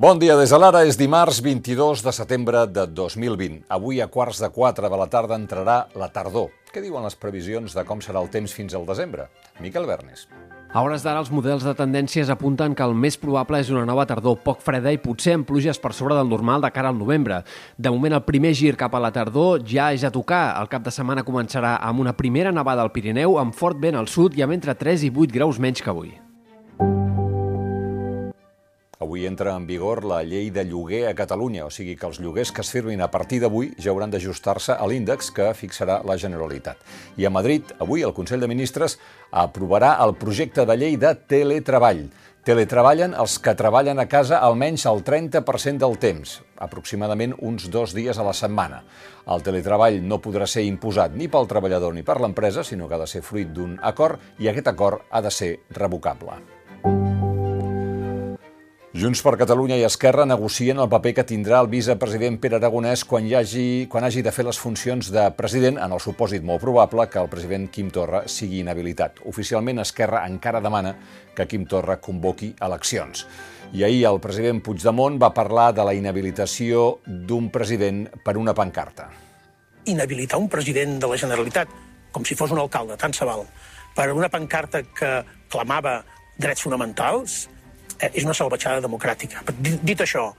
Bon dia des de l'ara, és dimarts 22 de setembre de 2020. Avui a quarts de 4 de la tarda entrarà la tardor. Què diuen les previsions de com serà el temps fins al desembre? Miquel Bernis. A hores d'ara, els models de tendències apunten que el més probable és una nova tardor poc freda i potser amb pluges per sobre del normal de cara al novembre. De moment, el primer gir cap a la tardor ja és a tocar. El cap de setmana començarà amb una primera nevada al Pirineu, amb fort vent al sud i amb entre 3 i 8 graus menys que avui. Avui entra en vigor la llei de lloguer a Catalunya, o sigui que els lloguers que es firmin a partir d'avui ja hauran d'ajustar-se a l'índex que fixarà la Generalitat. I a Madrid, avui, el Consell de Ministres aprovarà el projecte de llei de teletreball. Teletreballen els que treballen a casa almenys el 30% del temps, aproximadament uns dos dies a la setmana. El teletreball no podrà ser imposat ni pel treballador ni per l'empresa, sinó que ha de ser fruit d'un acord i aquest acord ha de ser revocable. Junts per Catalunya i Esquerra negocien el paper que tindrà el vicepresident Pere Aragonès quan, hi hagi, quan hagi de fer les funcions de president, en el supòsit molt probable que el president Quim Torra sigui inhabilitat. Oficialment, Esquerra encara demana que Quim Torra convoqui eleccions. I ahir el president Puigdemont va parlar de la inhabilitació d'un president per una pancarta. Inhabilitar un president de la Generalitat, com si fos un alcalde, tant se val, per una pancarta que clamava drets fonamentals, és una salvatjada democràtica. Dit això,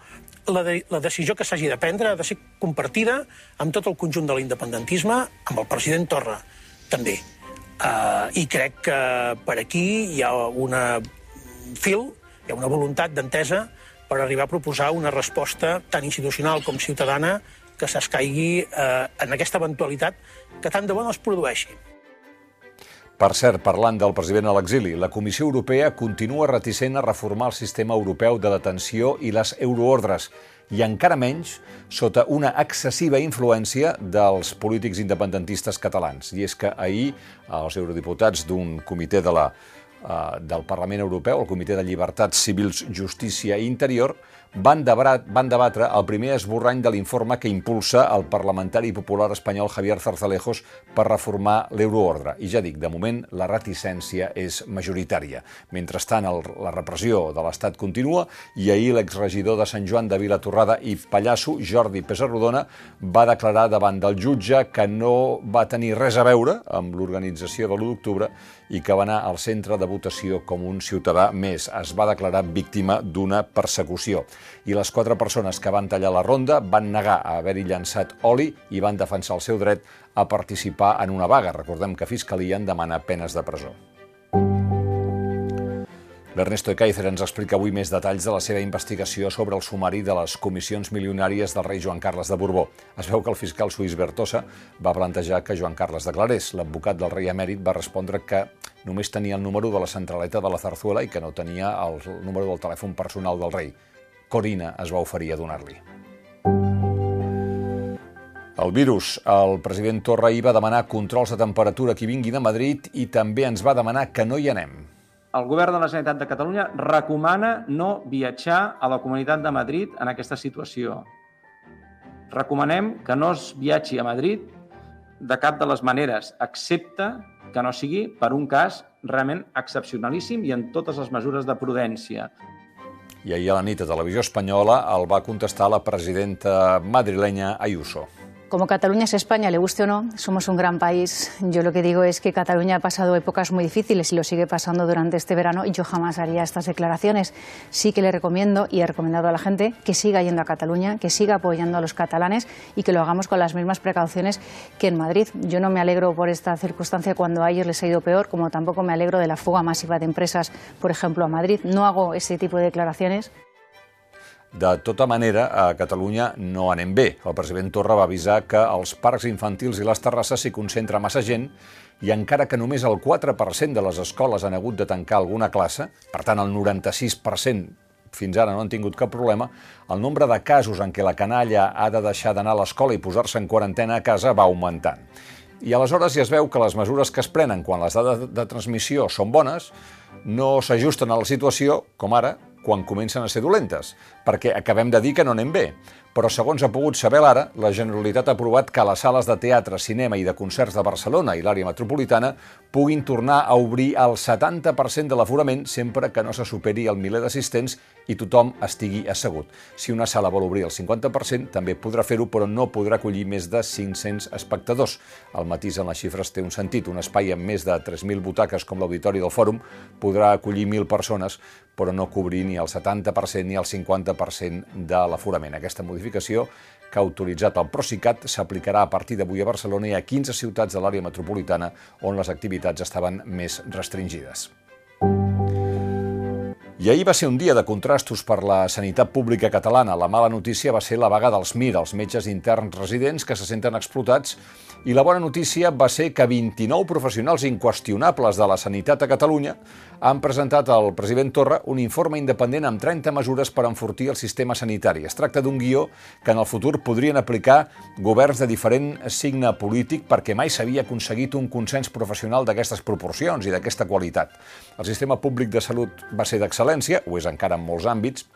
la, de, la decisió que s'hagi de prendre ha de ser compartida amb tot el conjunt de l'independentisme, amb el president Torra també. Uh, I crec que per aquí hi ha una fil, hi ha una voluntat d'entesa per arribar a proposar una resposta tan institucional com ciutadana que s'escaigui uh, en aquesta eventualitat que tant de bo no es produeixi. Per cert, parlant del president a l'exili, la Comissió Europea continua reticent a reformar el sistema europeu de detenció i les euroordres, i encara menys sota una excessiva influència dels polítics independentistes catalans. I és que ahir els eurodiputats d'un comitè de la, uh, del Parlament Europeu, el Comitè de Llibertats Civils, Justícia i Interior, van, debat, van debatre el primer esborrany de l'informe que impulsa el parlamentari popular espanyol Javier Zarzalejos per reformar l'euroordre. I ja dic, de moment la reticència és majoritària. Mentrestant, el, la repressió de l'Estat continua i ahir l'exregidor de Sant Joan de Vilatorrada i Pallasso, Jordi Pesarrodona, va declarar davant del jutge que no va tenir res a veure amb l'organització de l'1 d'octubre i que va anar al centre de votació com un ciutadà més. Es va declarar víctima d'una persecució i les quatre persones que van tallar la ronda van negar a haver-hi llançat oli i van defensar el seu dret a participar en una vaga. Recordem que Fiscalia en demana penes de presó. L'Ernesto Ekaizer ens explica avui més detalls de la seva investigació sobre el sumari de les comissions milionàries del rei Joan Carles de Borbó. Es veu que el fiscal suís Bertosa va plantejar que Joan Carles declarés. L'advocat del rei emèrit va respondre que només tenia el número de la centraleta de la Zarzuela i que no tenia el número del telèfon personal del rei. Corina es va oferir a donar-li. El virus. El president Torra ahir va demanar controls de temperatura qui vinguin a Madrid i també ens va demanar que no hi anem el govern de la Generalitat de Catalunya recomana no viatjar a la Comunitat de Madrid en aquesta situació. Recomanem que no es viatgi a Madrid de cap de les maneres, excepte que no sigui per un cas realment excepcionalíssim i en totes les mesures de prudència. I ahir a la nit a Televisió Espanyola el va contestar la presidenta madrilenya Ayuso. Como Cataluña es España, le guste o no, somos un gran país. Yo lo que digo es que Cataluña ha pasado épocas muy difíciles y lo sigue pasando durante este verano y yo jamás haría estas declaraciones. Sí que le recomiendo y he recomendado a la gente que siga yendo a Cataluña, que siga apoyando a los catalanes y que lo hagamos con las mismas precauciones que en Madrid. Yo no me alegro por esta circunstancia cuando a ellos les ha ido peor, como tampoco me alegro de la fuga masiva de empresas, por ejemplo, a Madrid. No hago ese tipo de declaraciones. De tota manera, a Catalunya no anem bé. El president Torra va avisar que als parcs infantils i les terrasses s'hi concentra massa gent i encara que només el 4% de les escoles han hagut de tancar alguna classe, per tant el 96% fins ara no han tingut cap problema, el nombre de casos en què la canalla ha de deixar d'anar a l'escola i posar-se en quarantena a casa va augmentant. I aleshores ja es veu que les mesures que es prenen quan les dades de transmissió són bones no s'ajusten a la situació, com ara, quan comencen a ser dolentes, perquè acabem de dir que no anem bé. Però segons ha pogut saber l'ara, la Generalitat ha aprovat que les sales de teatre, cinema i de concerts de Barcelona i l'àrea metropolitana puguin tornar a obrir el 70% de l'aforament sempre que no se superi el miler d'assistents i tothom estigui assegut. Si una sala vol obrir el 50%, també podrà fer-ho, però no podrà acollir més de 500 espectadors. El matís en les xifres té un sentit. Un espai amb més de 3.000 butaques, com l'auditori del Fòrum, podrà acollir 1.000 persones, però no cobrir ni el 70% ni el 50% de l'aforament. Aquesta modificació que ha autoritzat el Procicat s'aplicarà a partir d'avui a Barcelona i a 15 ciutats de l'àrea metropolitana on les activitats estaven més restringides. I ahir va ser un dia de contrastos per la sanitat pública catalana. La mala notícia va ser la vaga dels MIR, els metges interns residents que se senten explotats, i la bona notícia va ser que 29 professionals inqüestionables de la sanitat a Catalunya han presentat al president Torra un informe independent amb 30 mesures per enfortir el sistema sanitari. Es tracta d'un guió que en el futur podrien aplicar governs de diferent signe polític perquè mai s'havia aconseguit un consens professional d'aquestes proporcions i d'aquesta qualitat. El sistema públic de salut va ser d'excel·lència, ho és encara en molts àmbits,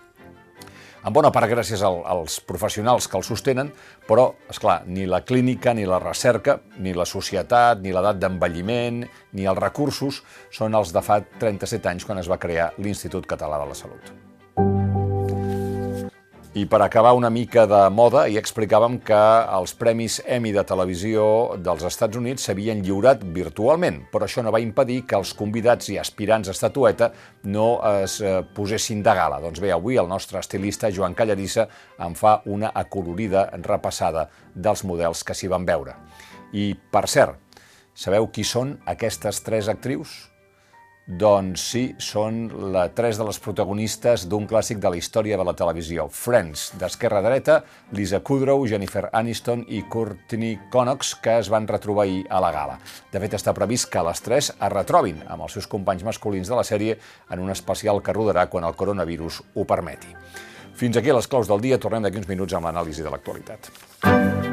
en bona part gràcies al, als professionals que el sostenen, però, és clar, ni la clínica, ni la recerca, ni la societat, ni l'edat d'envelliment, ni els recursos són els de fa 37 anys quan es va crear l'Institut Català de la Salut. I per acabar una mica de moda, hi explicàvem que els Premis Emmy de televisió dels Estats Units s'havien lliurat virtualment, però això no va impedir que els convidats i aspirants a estatueta no es eh, posessin de gala. Doncs bé, avui el nostre estilista Joan Callarissa en fa una acolorida repassada dels models que s'hi van veure. I, per cert, sabeu qui són aquestes tres actrius? Doncs sí, són la, tres de les protagonistes d'un clàssic de la història de la televisió. Friends, d'esquerra dreta, Lisa Kudrow, Jennifer Aniston i Courtney Conox, que es van retrobar ahir a la gala. De fet, està previst que les tres es retrobin amb els seus companys masculins de la sèrie en un especial que rodarà quan el coronavirus ho permeti. Fins aquí les claus del dia. Tornem d'aquí uns minuts amb l'anàlisi de l'actualitat. thank